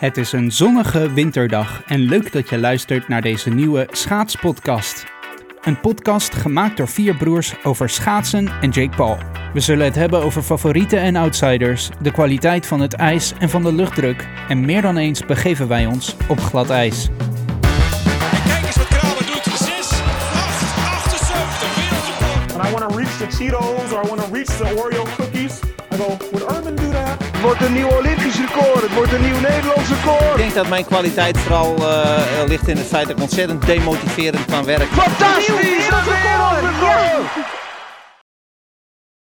Het is een zonnige winterdag en leuk dat je luistert naar deze nieuwe schaatspodcast. Een podcast gemaakt door vier broers over schaatsen en Jake Paul. We zullen het hebben over favorieten en outsiders, de kwaliteit van het ijs en van de luchtdruk. En meer dan eens begeven wij ons op glad ijs. En kijk eens wat Kramer doet. 6, 8, 78, wereldrecord. and I want to reach the Cheetos or I want to reach the Oreo cookies. I go, would Urban do that? Wordt een nieuw Olympisch record. Record. Ik denk dat mijn kwaliteit vooral eh, ligt in het feit dat ik ontzettend demotiverend kan werken. Fantastisch!